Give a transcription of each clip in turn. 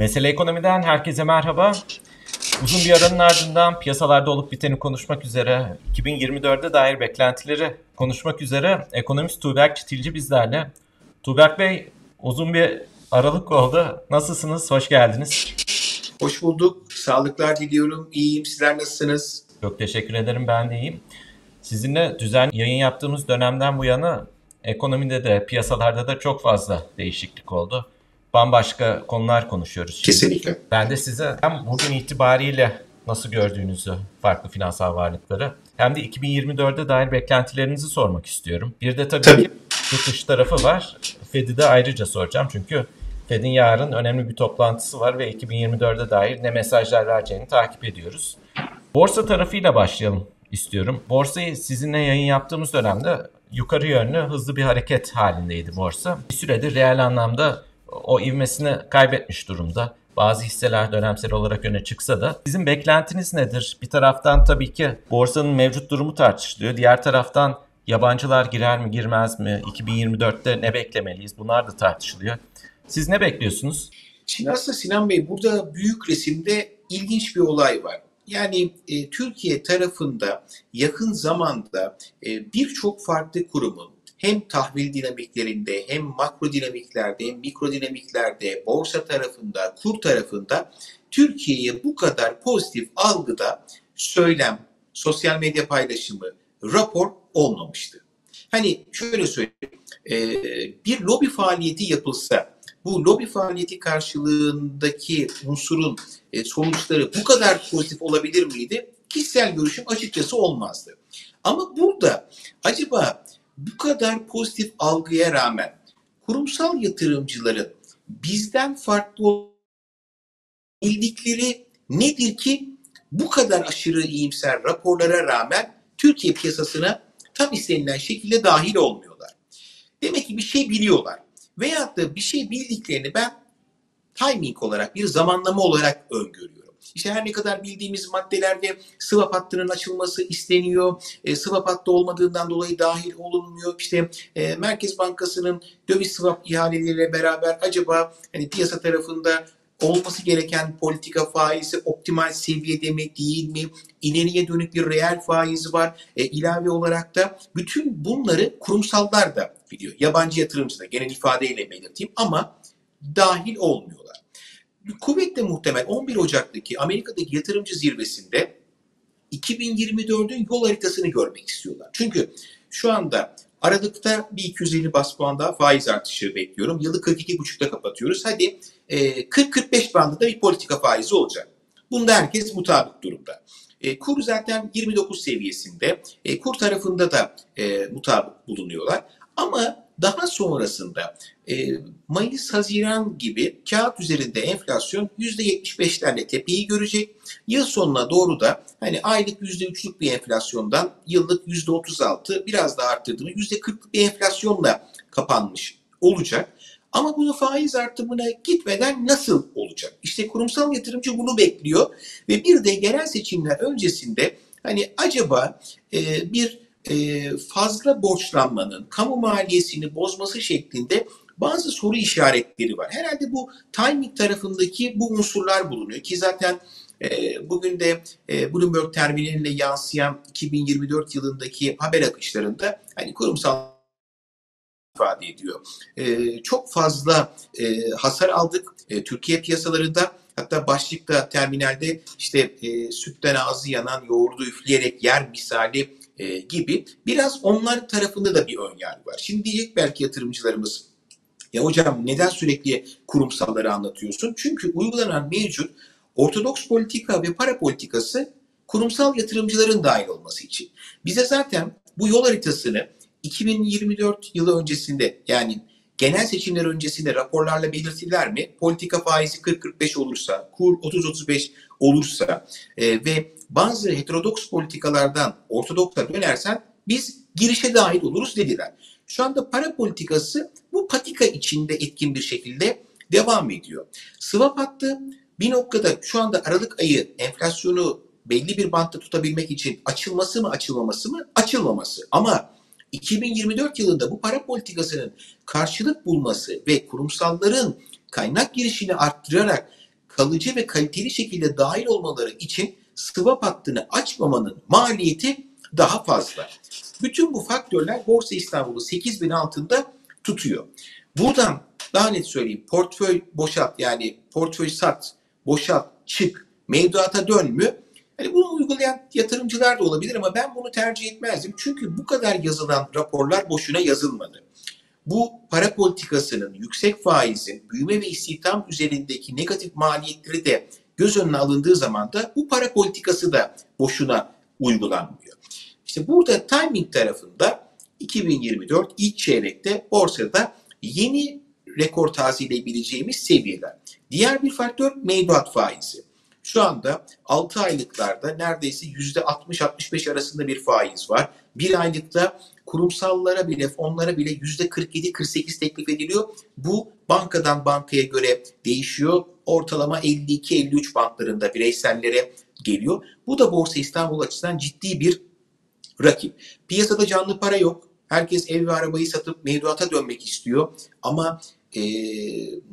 Mesele Ekonomi'den herkese merhaba. Uzun bir aranın ardından piyasalarda olup biteni konuşmak üzere, 2024'e dair beklentileri konuşmak üzere ekonomist Tuğberk Çitilci bizlerle. Tuğberk Bey uzun bir aralık oldu. Nasılsınız? Hoş geldiniz. Hoş bulduk. Sağlıklar diliyorum. İyiyim. Sizler nasılsınız? Çok teşekkür ederim. Ben de iyiyim. Sizinle düzen yayın yaptığımız dönemden bu yana ekonomide de piyasalarda da çok fazla değişiklik oldu. Bambaşka konular konuşuyoruz. Şimdi. Kesinlikle. Ben de size hem bugün itibariyle nasıl gördüğünüzü farklı finansal varlıkları hem de 2024'e dair beklentilerinizi sormak istiyorum. Bir de tabii, Tabii. ki tutuş tarafı var. Fed'i de ayrıca soracağım çünkü Fed'in yarın önemli bir toplantısı var ve 2024'e dair ne mesajlar vereceğini takip ediyoruz. Borsa tarafıyla başlayalım istiyorum. Borsayı sizinle yayın yaptığımız dönemde yukarı yönlü hızlı bir hareket halindeydi borsa. Bir süredir reel anlamda o ivmesini kaybetmiş durumda. Bazı hisseler dönemsel olarak öne çıksa da sizin beklentiniz nedir? Bir taraftan tabii ki borsanın mevcut durumu tartışılıyor. Diğer taraftan yabancılar girer mi girmez mi? 2024'te ne beklemeliyiz? Bunlar da tartışılıyor. Siz ne bekliyorsunuz? Şimdi aslında Sinan Bey burada büyük resimde ilginç bir olay var. Yani e, Türkiye tarafında yakın zamanda e, birçok farklı kurumun hem tahvil dinamiklerinde hem makro dinamiklerde hem mikro dinamiklerde borsa tarafında kur tarafında Türkiye'ye bu kadar pozitif algıda söylem, sosyal medya paylaşımı, rapor olmamıştı. Hani şöyle söyleyeyim, e, bir lobi faaliyeti yapılsa bu lobi faaliyeti karşılığındaki unsurun e, sonuçları bu kadar pozitif olabilir miydi? Kişisel görüşüm açıkçası olmazdı. Ama burada acaba bu kadar pozitif algıya rağmen kurumsal yatırımcıların bizden farklı bildikleri nedir ki bu kadar aşırı iyimser raporlara rağmen Türkiye piyasasına tam istenilen şekilde dahil olmuyorlar. Demek ki bir şey biliyorlar. Veyahut da bir şey bildiklerini ben timing olarak, bir zamanlama olarak öngörüyorum. İşte her ne kadar bildiğimiz maddelerde swap hattının açılması isteniyor, e, swap hattı olmadığından dolayı dahil olunmuyor. İşte e, Merkez Bankası'nın döviz swap ihaleleriyle beraber acaba hani piyasa tarafında olması gereken politika faizi optimal seviyede mi değil mi? İleriye dönük bir reel faiz var. E, ilave olarak da bütün bunları kurumsallar da biliyor. Yabancı yatırımcı da genel ifadeyle belirteyim ama dahil olmuyorlar. Kuvvetle muhtemel 11 Ocak'taki Amerika'daki yatırımcı zirvesinde 2024'ün yol haritasını görmek istiyorlar. Çünkü şu anda Aralıkta bir 250 bas puan daha faiz artışı bekliyorum. Yılı 42,5'ta kapatıyoruz. Hadi e, 40-45 bandında bir politika faizi olacak. Bunda herkes mutabık durumda. E, kur zaten 29 seviyesinde. E, kur tarafında da e, mutabık bulunuyorlar. Ama daha sonrasında e, Mayıs-Haziran gibi kağıt üzerinde enflasyon %75'lerle tepeyi görecek. Yıl sonuna doğru da hani aylık %3'lük bir enflasyondan yıllık %36 biraz daha arttırdığımız %40'lık bir enflasyonla kapanmış olacak. Ama bunu faiz artımına gitmeden nasıl olacak? İşte kurumsal yatırımcı bunu bekliyor ve bir de genel seçimler öncesinde hani acaba e, bir e, fazla borçlanmanın kamu maliyesini bozması şeklinde bazı soru işaretleri var. Herhalde bu timing tarafındaki bu unsurlar bulunuyor ki zaten e, bugün de e, Bloomberg terminaline yansıyan 2024 yılındaki haber akışlarında hani kurumsal ifade ediyor. Çok fazla hasar aldık Türkiye piyasalarında. Hatta başlıkta terminalde işte sütten ağzı yanan yoğurdu üfleyerek yer misali e, gibi biraz onlar tarafında da bir ön yargı var. Şimdi diyecek belki yatırımcılarımız ya hocam neden sürekli kurumsalları anlatıyorsun? Çünkü uygulanan mevcut ortodoks politika ve para politikası kurumsal yatırımcıların dahil olması için. Bize zaten bu yol haritasını 2024 yılı öncesinde yani genel seçimler öncesinde raporlarla belirtirler mi? Politika faizi 40-45 olursa, kur 30-35 olursa e, ve bazı heterodoks politikalardan ortodoksa dönersen biz girişe dahil oluruz dediler. Şu anda para politikası bu patika içinde etkin bir şekilde devam ediyor. Swap hattı bir noktada şu anda Aralık ayı enflasyonu belli bir bantta tutabilmek için açılması mı açılmaması mı? Açılmaması. Ama 2024 yılında bu para politikasının karşılık bulması ve kurumsalların kaynak girişini arttırarak kalıcı ve kaliteli şekilde dahil olmaları için swap hattını açmamanın maliyeti daha fazla. Bütün bu faktörler Borsa İstanbul'u 8000 altında tutuyor. Buradan daha net söyleyeyim portföy boşalt yani portföy sat, boşalt, çık, mevduata dön mü? Hani bunu uygulayan yatırımcılar da olabilir ama ben bunu tercih etmezdim. Çünkü bu kadar yazılan raporlar boşuna yazılmadı. Bu para politikasının, yüksek faizin, büyüme ve istihdam üzerindeki negatif maliyetleri de göz önüne alındığı zaman da bu para politikası da boşuna uygulanmıyor. İşte burada timing tarafında 2024 ilk çeyrekte borsada yeni rekor tazeleyebileceğimiz seviyeler. Diğer bir faktör mevduat faizi. Şu anda 6 aylıklarda neredeyse %60-65 arasında bir faiz var. Bir aylıkta kurumsallara bile, fonlara bile %47-48 teklif ediliyor. Bu bankadan bankaya göre değişiyor. Ortalama 52-53 bantlarında bireysellere geliyor. Bu da Borsa İstanbul açısından ciddi bir rakip. Piyasada canlı para yok. Herkes ev ve arabayı satıp mevduata dönmek istiyor. Ama e,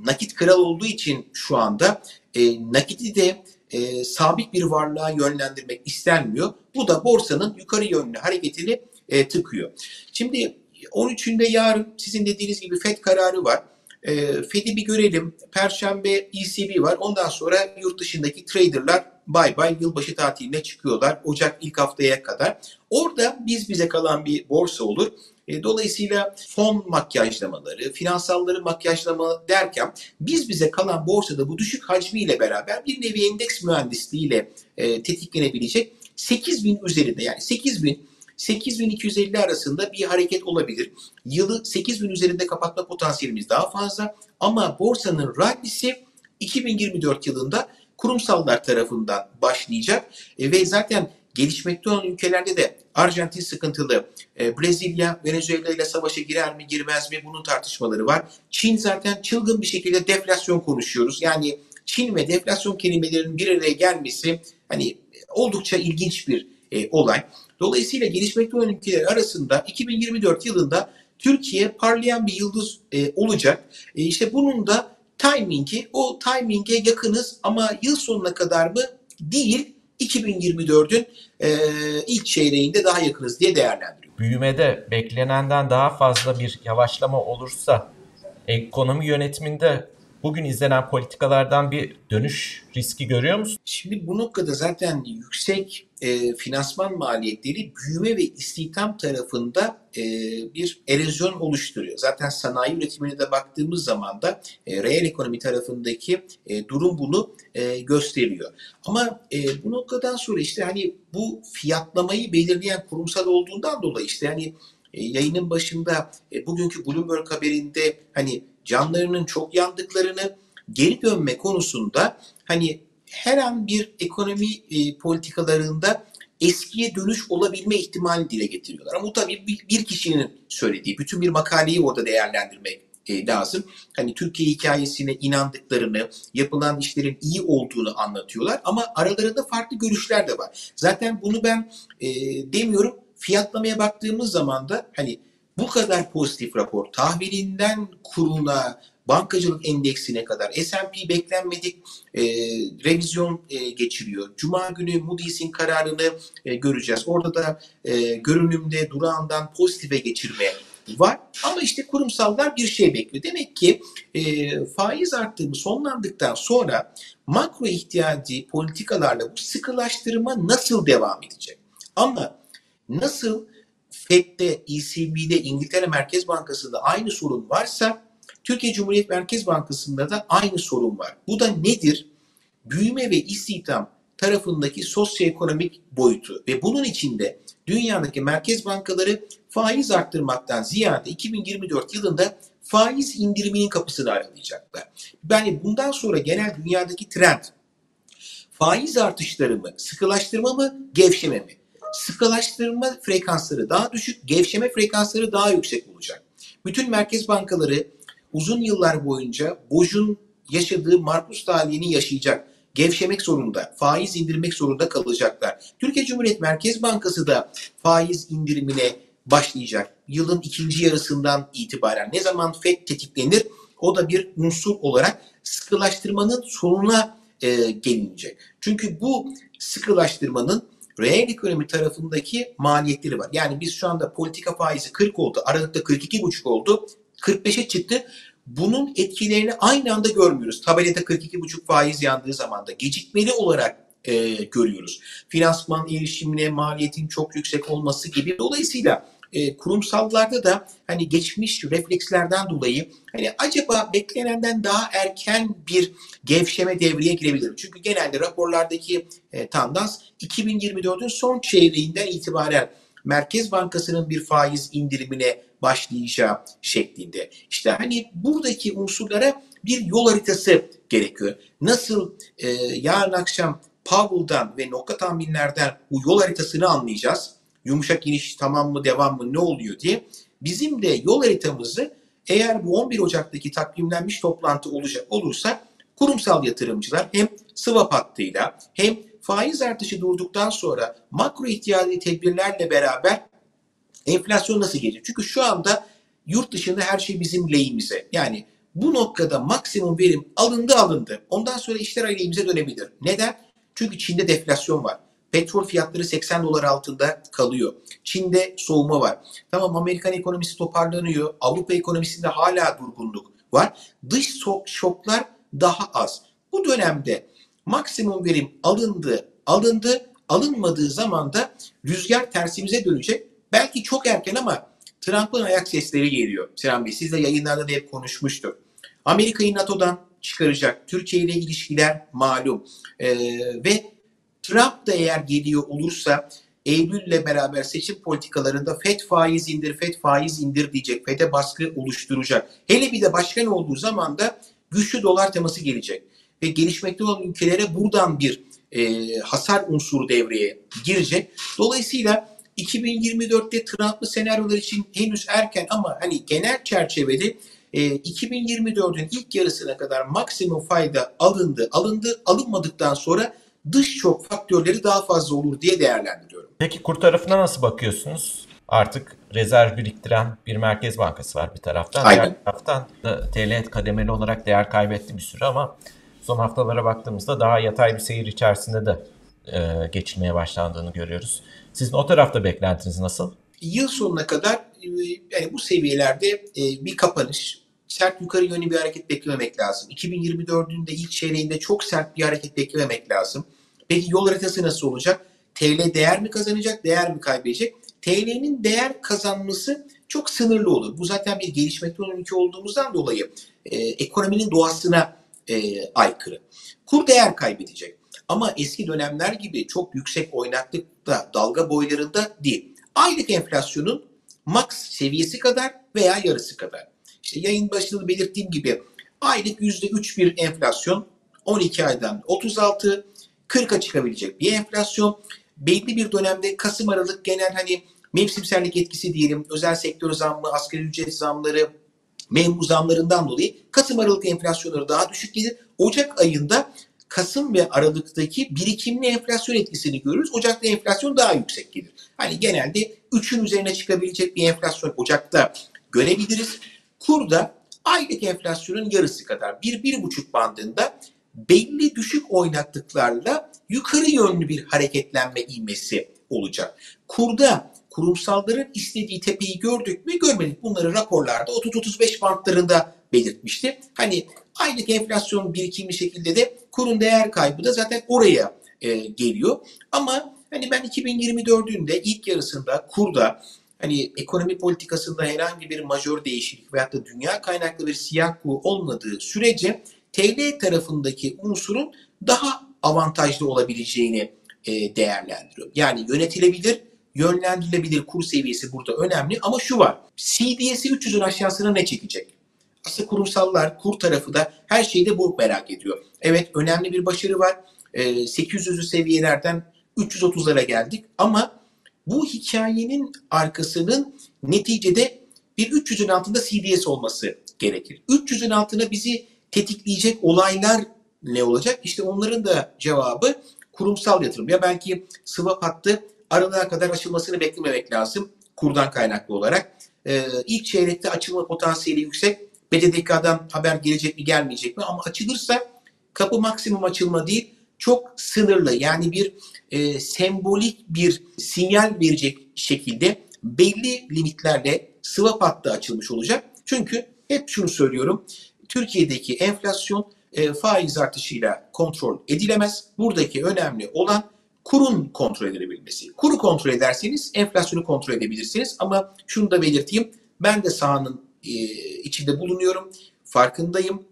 nakit kral olduğu için şu anda e, nakiti de e, sabit bir varlığa yönlendirmek istenmiyor. Bu da borsanın yukarı yönlü hareketini e, tıkıyor. Şimdi 13'ünde yarın sizin dediğiniz gibi FED kararı var. E, FED'i bir görelim. Perşembe ECB var. Ondan sonra yurt dışındaki traderlar bay bay yılbaşı tatiline çıkıyorlar. Ocak ilk haftaya kadar. Orada biz bize kalan bir borsa olur. E, dolayısıyla fon makyajlamaları, finansalları makyajlama derken biz bize kalan borsada bu düşük hacmiyle beraber bir nevi endeks mühendisliğiyle e, tetiklenebilecek 8000 üzerinde yani 8000 8250 arasında bir hareket olabilir. Yılı 8000 üzerinde kapatma potansiyelimiz daha fazla ama borsanın rallisi 2024 yılında kurumsallar tarafından başlayacak e, ve zaten gelişmekte olan ülkelerde de Arjantin sıkıntılı, e, Brezilya Venezuela ile savaşa girer mi girmez mi bunun tartışmaları var. Çin zaten çılgın bir şekilde deflasyon konuşuyoruz. Yani Çin ve deflasyon kelimelerinin bir araya gelmesi hani oldukça ilginç bir e, olay. Dolayısıyla gelişmekte olan ülkeler arasında 2024 yılında Türkiye parlayan bir yıldız e, olacak. E, işte bunun da timingi, o timinge yakınız ama yıl sonuna kadar mı? Değil. 2024'ün e, ilk çeyreğinde daha yakınız diye değerlendiriyor. Büyümede beklenenden daha fazla bir yavaşlama olursa ekonomi yönetiminde bugün izlenen politikalardan bir dönüş riski görüyor musun? Şimdi bu noktada zaten yüksek e, finansman maliyetleri büyüme ve istihdam tarafında e, bir erozyon oluşturuyor. Zaten sanayi üretimine de baktığımız zaman da e, reel ekonomi tarafındaki e, durum bunu e, gösteriyor. Ama e, bu noktadan sonra işte hani bu fiyatlamayı belirleyen kurumsal olduğundan dolayı işte hani e, yayının başında e, bugünkü Bloomberg haberinde hani canlarının çok yandıklarını geri dönme konusunda hani her an bir ekonomi e, politikalarında eskiye dönüş olabilme ihtimali dile getiriyorlar. Ama bu tabii bir, kişinin söylediği, bütün bir makaleyi orada değerlendirmek e, lazım. Hani Türkiye hikayesine inandıklarını, yapılan işlerin iyi olduğunu anlatıyorlar ama aralarında farklı görüşler de var. Zaten bunu ben e, demiyorum. Fiyatlamaya baktığımız zaman da hani bu kadar pozitif rapor tahvilinden kuruna, bankacılık endeksine kadar S&P beklenmedik e, revizyon e, geçiriyor. Cuma günü Moody's'in kararını e, göreceğiz. Orada da e, görünümde durağından pozitife geçirme var. Ama işte kurumsallar bir şey bekliyor. Demek ki e, faiz arttırımı sonlandıktan sonra makro ihtiyacı politikalarla bu sıkılaştırma nasıl devam edecek? Ama nasıl FED'de, ECB'de, İngiltere Merkez Bankası'nda aynı sorun varsa Türkiye Cumhuriyet Merkez Bankası'nda da aynı sorun var. Bu da nedir? Büyüme ve istihdam tarafındaki sosyoekonomik boyutu ve bunun içinde dünyadaki merkez bankaları faiz arttırmaktan ziyade 2024 yılında faiz indiriminin kapısını aralayacaklar. Yani bundan sonra genel dünyadaki trend faiz artışları mı, sıkılaştırma mı, gevşeme mi? Sıkılaştırma frekansları daha düşük, gevşeme frekansları daha yüksek olacak. Bütün merkez bankaları uzun yıllar boyunca Boj'un yaşadığı Markus talihini yaşayacak. Gevşemek zorunda, faiz indirmek zorunda kalacaklar. Türkiye Cumhuriyet Merkez Bankası da faiz indirimine başlayacak. Yılın ikinci yarısından itibaren ne zaman FED tetiklenir o da bir unsur olarak sıkılaştırmanın sonuna e, gelinecek. Çünkü bu sıkılaştırmanın reel ekonomi tarafındaki maliyetleri var. Yani biz şu anda politika faizi 40 oldu. Aralıkta 42,5 oldu. 45'e çıktı. Bunun etkilerini aynı anda görmüyoruz. Tabelada 42,5 faiz yandığı zaman da gecikmeli olarak e, görüyoruz. Finansman erişimine maliyetin çok yüksek olması gibi. Dolayısıyla e, kurumsallarda da hani geçmiş reflekslerden dolayı hani acaba beklenenden daha erken bir gevşeme devreye girebilir. Çünkü genelde raporlardaki e, tandans 2024'ün son çeyreğinden itibaren Merkez Bankası'nın bir faiz indirimine başlayacağı şeklinde. İşte hani buradaki unsurlara bir yol haritası gerekiyor. Nasıl e, yarın akşam Powell'dan ve nokta tahminlerden bu yol haritasını anlayacağız. Yumuşak iniş tamam mı devam mı ne oluyor diye. Bizim de yol haritamızı eğer bu 11 Ocak'taki takvimlenmiş toplantı olacak olursa kurumsal yatırımcılar hem swap hattıyla hem faiz artışı durduktan sonra makro ihtiyari tedbirlerle beraber enflasyon nasıl gelecek? Çünkü şu anda yurt dışında her şey bizim lehimize. Yani bu noktada maksimum verim alındı alındı. Ondan sonra işler aleyhimize dönebilir. Neden? Çünkü Çin'de deflasyon var. Petrol fiyatları 80 dolar altında kalıyor. Çin'de soğuma var. Tamam Amerikan ekonomisi toparlanıyor. Avrupa ekonomisinde hala durgunluk var. Dış şoklar daha az. Bu dönemde maksimum verim alındı, alındı, alınmadığı zaman da rüzgar tersimize dönecek. Belki çok erken ama Trump'ın ayak sesleri geliyor. Sinan Bey siz de yayınlarda da hep konuşmuştuk. Amerika'yı NATO'dan çıkaracak. Türkiye ile ilişkiler malum. Ee, ve Trump da eğer geliyor olursa Eylül'le beraber seçim politikalarında FED faiz indir, FED faiz indir diyecek. FED'e baskı oluşturacak. Hele bir de başkan olduğu zaman da güçlü dolar teması gelecek. Ve gelişmekte olan ülkelere buradan bir e, hasar unsuru devreye girecek. Dolayısıyla 2024'te Trump'lı senaryolar için henüz erken ama hani genel çerçevede e, 2024'ün ilk yarısına kadar maksimum fayda alındı, alındı, alınmadıktan sonra dış şok faktörleri daha fazla olur diye değerlendiriyorum. Peki kur tarafına nasıl bakıyorsunuz? Artık rezerv biriktiren bir merkez bankası var bir taraftan. Aynen. Diğer taraftan da TL kademeli olarak değer kaybetti bir süre ama son haftalara baktığımızda daha yatay bir seyir içerisinde de e, geçilmeye başlandığını görüyoruz. Sizin o tarafta beklentiniz nasıl? Yıl sonuna kadar e, yani bu seviyelerde e, bir kapanış, sert yukarı yönlü bir hareket beklememek lazım. 2024'ün de ilk çeyreğinde çok sert bir hareket beklememek lazım. Peki yol haritası nasıl olacak? TL değer mi kazanacak, değer mi kaybedecek? TL'nin değer kazanması çok sınırlı olur. Bu zaten bir gelişmekte olan ülke olduğumuzdan dolayı e, ekonominin doğasına e, aykırı. Kur değer kaybedecek. Ama eski dönemler gibi çok yüksek oynaklıkta, dalga boylarında değil. Aylık enflasyonun max seviyesi kadar veya yarısı kadar. İşte yayın başında belirttiğim gibi aylık %3 bir enflasyon 12 aydan 36 40'a çıkabilecek bir enflasyon. Belli bir dönemde Kasım Aralık genel hani mevsimsellik etkisi diyelim özel sektör zammı, asgari ücret zamları, memur zamlarından dolayı Kasım Aralık enflasyonları daha düşük gelir. Ocak ayında Kasım ve Aralık'taki birikimli enflasyon etkisini görürüz. Ocak'ta enflasyon daha yüksek gelir. Hani genelde 3'ün üzerine çıkabilecek bir enflasyon Ocak'ta görebiliriz. Kurda aylık enflasyonun yarısı kadar 1-1,5 bandında belli düşük oynaklıklarla yukarı yönlü bir hareketlenme ivmesi olacak. Kurda kurumsalların istediği tepeyi gördük mü görmedik. Bunları raporlarda 30-35 bantlarında belirtmişti. Hani aylık enflasyon birikimli şekilde de kurun değer kaybı da zaten oraya e, geliyor. Ama hani ben 2024'ün de ilk yarısında kurda hani ekonomi politikasında herhangi bir majör değişiklik veyahut da dünya kaynaklı bir siyah kuğu olmadığı sürece TL tarafındaki unsurun daha avantajlı olabileceğini e, değerlendiriyorum. Yani yönetilebilir, yönlendirilebilir kur seviyesi burada önemli ama şu var. CDS'i 300'ün aşağısına ne çekecek? Aslında kurumsallar, kur tarafı da her şeyde bu merak ediyor. Evet önemli bir başarı var. E, 800'lü seviyelerden 330'lara geldik ama bu hikayenin arkasının neticede bir 300'ün altında CDS olması gerekir. 300'ün altına bizi tetikleyecek olaylar ne olacak? İşte onların da cevabı kurumsal yatırım. Ya belki swap hattı aralığa kadar açılmasını beklememek lazım kurdan kaynaklı olarak. Ee, ilk çeyrekte açılma potansiyeli yüksek. BDDK'dan haber gelecek mi gelmeyecek mi? Ama açılırsa kapı maksimum açılma değil, çok sınırlı yani bir e, sembolik bir sinyal verecek şekilde belli limitlerle swap hattı açılmış olacak. Çünkü hep şunu söylüyorum. Türkiye'deki enflasyon e, faiz artışıyla kontrol edilemez. Buradaki önemli olan kurun kontrol edilebilmesi. Kuru kontrol ederseniz enflasyonu kontrol edebilirsiniz. Ama şunu da belirteyim. Ben de sahanın e, içinde bulunuyorum. Farkındayım.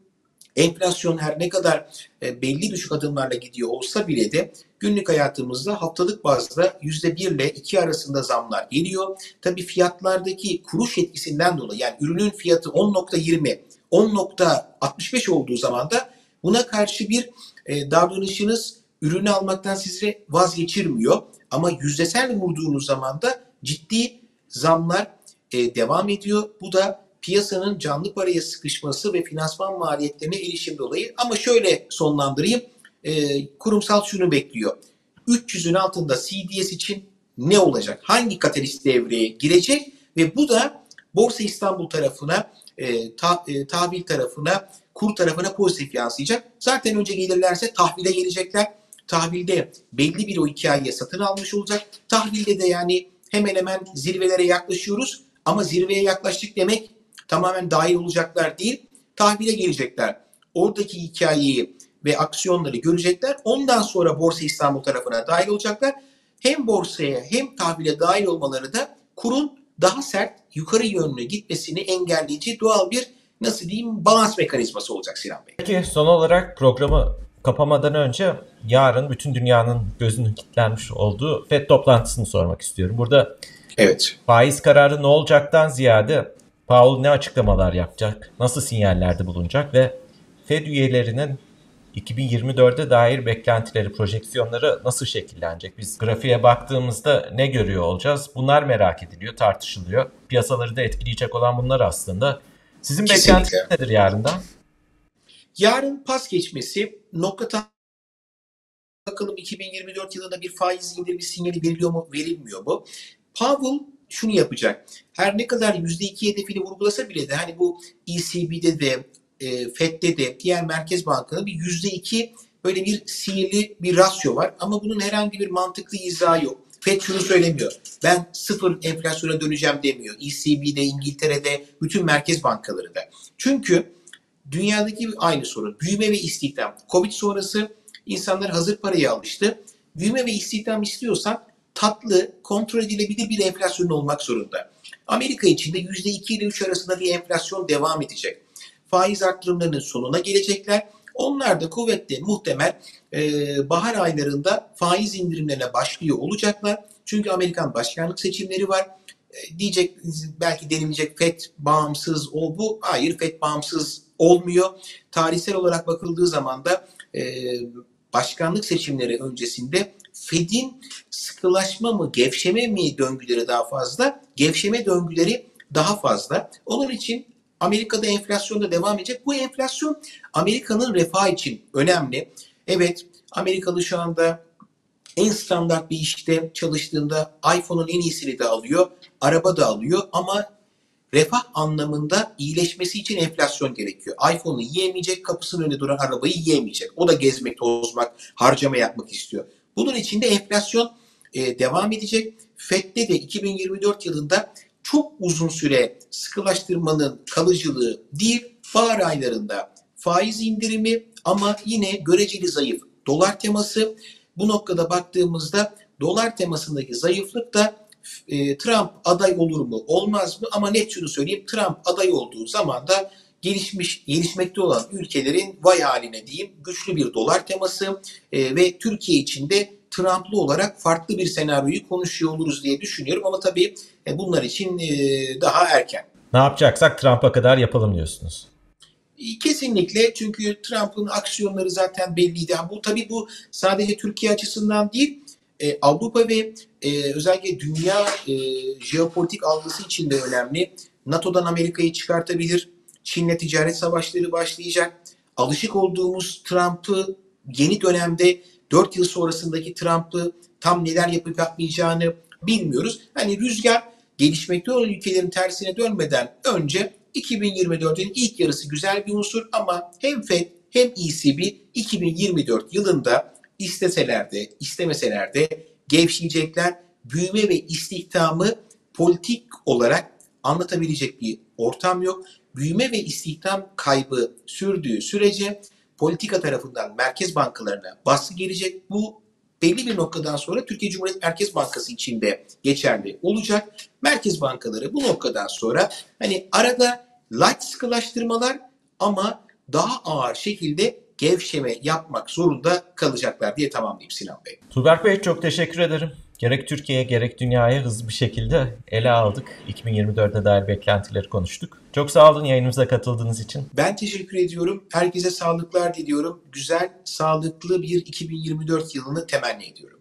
Enflasyon her ne kadar e, belli düşük adımlarla gidiyor olsa bile de günlük hayatımızda haftalık bazda %1 ile 2 arasında zamlar geliyor. Tabii fiyatlardaki kuruş etkisinden dolayı yani ürünün fiyatı 10.20, 10.65 olduğu zaman da buna karşı bir e, davranışınız ürünü almaktan sizi vazgeçirmiyor. Ama yüzdesel vurduğunuz zaman da ciddi zamlar e, devam ediyor. Bu da piyasanın canlı paraya sıkışması ve finansman maliyetlerine erişim dolayı. Ama şöyle sonlandırayım. E, kurumsal şunu bekliyor. 300'ün altında CDS için ne olacak? Hangi katalist devreye girecek? Ve bu da Borsa İstanbul tarafına, e, ta, e, tahvil tarafına, kur tarafına pozitif yansıyacak. Zaten önce gelirlerse tahvile gelecekler. Tahvilde belli bir o hikayeye satın almış olacak. Tahvilde de yani hemen hemen zirvelere yaklaşıyoruz. Ama zirveye yaklaştık demek tamamen dahil olacaklar değil. Tahvile gelecekler. Oradaki hikayeyi ve aksiyonları görecekler. Ondan sonra Borsa İstanbul tarafına dahil olacaklar. Hem borsaya hem tahvile dahil olmaları da kurun daha sert yukarı yönlü gitmesini engelleyici doğal bir nasıl diyeyim balans mekanizması olacak Sinan Bey. Peki son olarak programı kapamadan önce yarın bütün dünyanın gözünün kilitlenmiş olduğu FED toplantısını sormak istiyorum. Burada Evet. faiz kararı ne olacaktan ziyade Powell ne açıklamalar yapacak, nasıl sinyallerde bulunacak ve Fed üyelerinin 2024'e dair beklentileri, projeksiyonları nasıl şekillenecek? Biz grafiğe baktığımızda ne görüyor olacağız? Bunlar merak ediliyor, tartışılıyor. Piyasaları da etkileyecek olan bunlar aslında. Sizin Kesinlikle. beklentiniz nedir yarından? Yarın pas geçmesi nokta bakalım 2024 yılında bir faiz indirimi sinyali veriliyor mu verilmiyor mu? Powell şunu yapacak. Her ne kadar %2 hedefini vurgulasa bile de hani bu ECB'de de e, FED'de de diğer merkez bankalarında bir %2 böyle bir sihirli bir rasyo var. Ama bunun herhangi bir mantıklı izahı yok. FED şunu söylemiyor. Ben sıfır enflasyona döneceğim demiyor. ECB'de, İngiltere'de, bütün merkez bankaları da. Çünkü dünyadaki aynı sorun. Büyüme ve istihdam. Covid sonrası insanlar hazır paraya alıştı. Büyüme ve istihdam istiyorsan tatlı, kontrol edilebilir bir enflasyon olmak zorunda. Amerika için de %2 ile 3 arasında bir enflasyon devam edecek. Faiz arttırımlarının sonuna gelecekler. Onlar da kuvvetli muhtemel e, bahar aylarında faiz indirimlerine başlıyor olacaklar. Çünkü Amerikan başkanlık seçimleri var. E, diyecek belki denilecek FED bağımsız o bu. Hayır FED bağımsız olmuyor. Tarihsel olarak bakıldığı zaman da e, başkanlık seçimleri öncesinde Fed'in sıkılaşma mı, gevşeme mi döngüleri daha fazla, gevşeme döngüleri daha fazla. Onun için Amerika'da enflasyon da devam edecek. Bu enflasyon Amerika'nın refah için önemli. Evet, Amerikalı şu anda en standart bir işte çalıştığında iPhone'un en iyisini de alıyor, araba da alıyor ama refah anlamında iyileşmesi için enflasyon gerekiyor. iPhone'u yiyemeyecek, kapısının önünde duran arabayı yiyemeyecek. O da gezmek, tozmak, harcama yapmak istiyor. Bunun için de enflasyon e, devam edecek. FED'de de 2024 yılında çok uzun süre sıkılaştırmanın kalıcılığı değil, bahar aylarında faiz indirimi ama yine göreceli zayıf dolar teması. Bu noktada baktığımızda dolar temasındaki zayıflık da e, Trump aday olur mu olmaz mı ama net şunu söyleyeyim Trump aday olduğu zaman da gelişmiş gelişmekte olan ülkelerin vay haline diyeyim güçlü bir dolar teması e, ve Türkiye için de Trump'lı olarak farklı bir senaryoyu konuşuyor oluruz diye düşünüyorum ama tabii e, bunlar için e, daha erken. Ne yapacaksak Trump'a kadar yapalım diyorsunuz. Kesinlikle çünkü Trump'ın aksiyonları zaten belliydi. Bu tabii bu sadece Türkiye açısından değil e, Avrupa ve e, özellikle dünya e, jeopolitik algısı için de önemli. NATO'dan Amerika'yı çıkartabilir. Çin'le ticaret savaşları başlayacak. Alışık olduğumuz Trump'ı yeni dönemde 4 yıl sonrasındaki Trump'ı tam neler yapıp yapmayacağını bilmiyoruz. Hani rüzgar gelişmekte olan ülkelerin tersine dönmeden önce 2024'ün ilk yarısı güzel bir unsur ama hem FED hem ECB 2024 yılında isteseler de istemeseler de gevşeyecekler. Büyüme ve istihdamı politik olarak anlatabilecek bir ortam yok. Büyüme ve istihdam kaybı sürdüğü sürece politika tarafından merkez bankalarına baskı gelecek. Bu belli bir noktadan sonra Türkiye Cumhuriyet Merkez Bankası içinde geçerli olacak. Merkez bankaları bu noktadan sonra hani arada light sıkılaştırmalar ama daha ağır şekilde gevşeme yapmak zorunda kalacaklar diye tamamlayayım Sinan Bey. Tuğberk Bey çok teşekkür ederim. Gerek Türkiye'ye gerek dünyaya hızlı bir şekilde ele aldık. 2024'e dair beklentileri konuştuk. Çok sağ olun yayınımıza katıldığınız için. Ben teşekkür ediyorum. Herkese sağlıklar diliyorum. Güzel, sağlıklı bir 2024 yılını temenni ediyorum.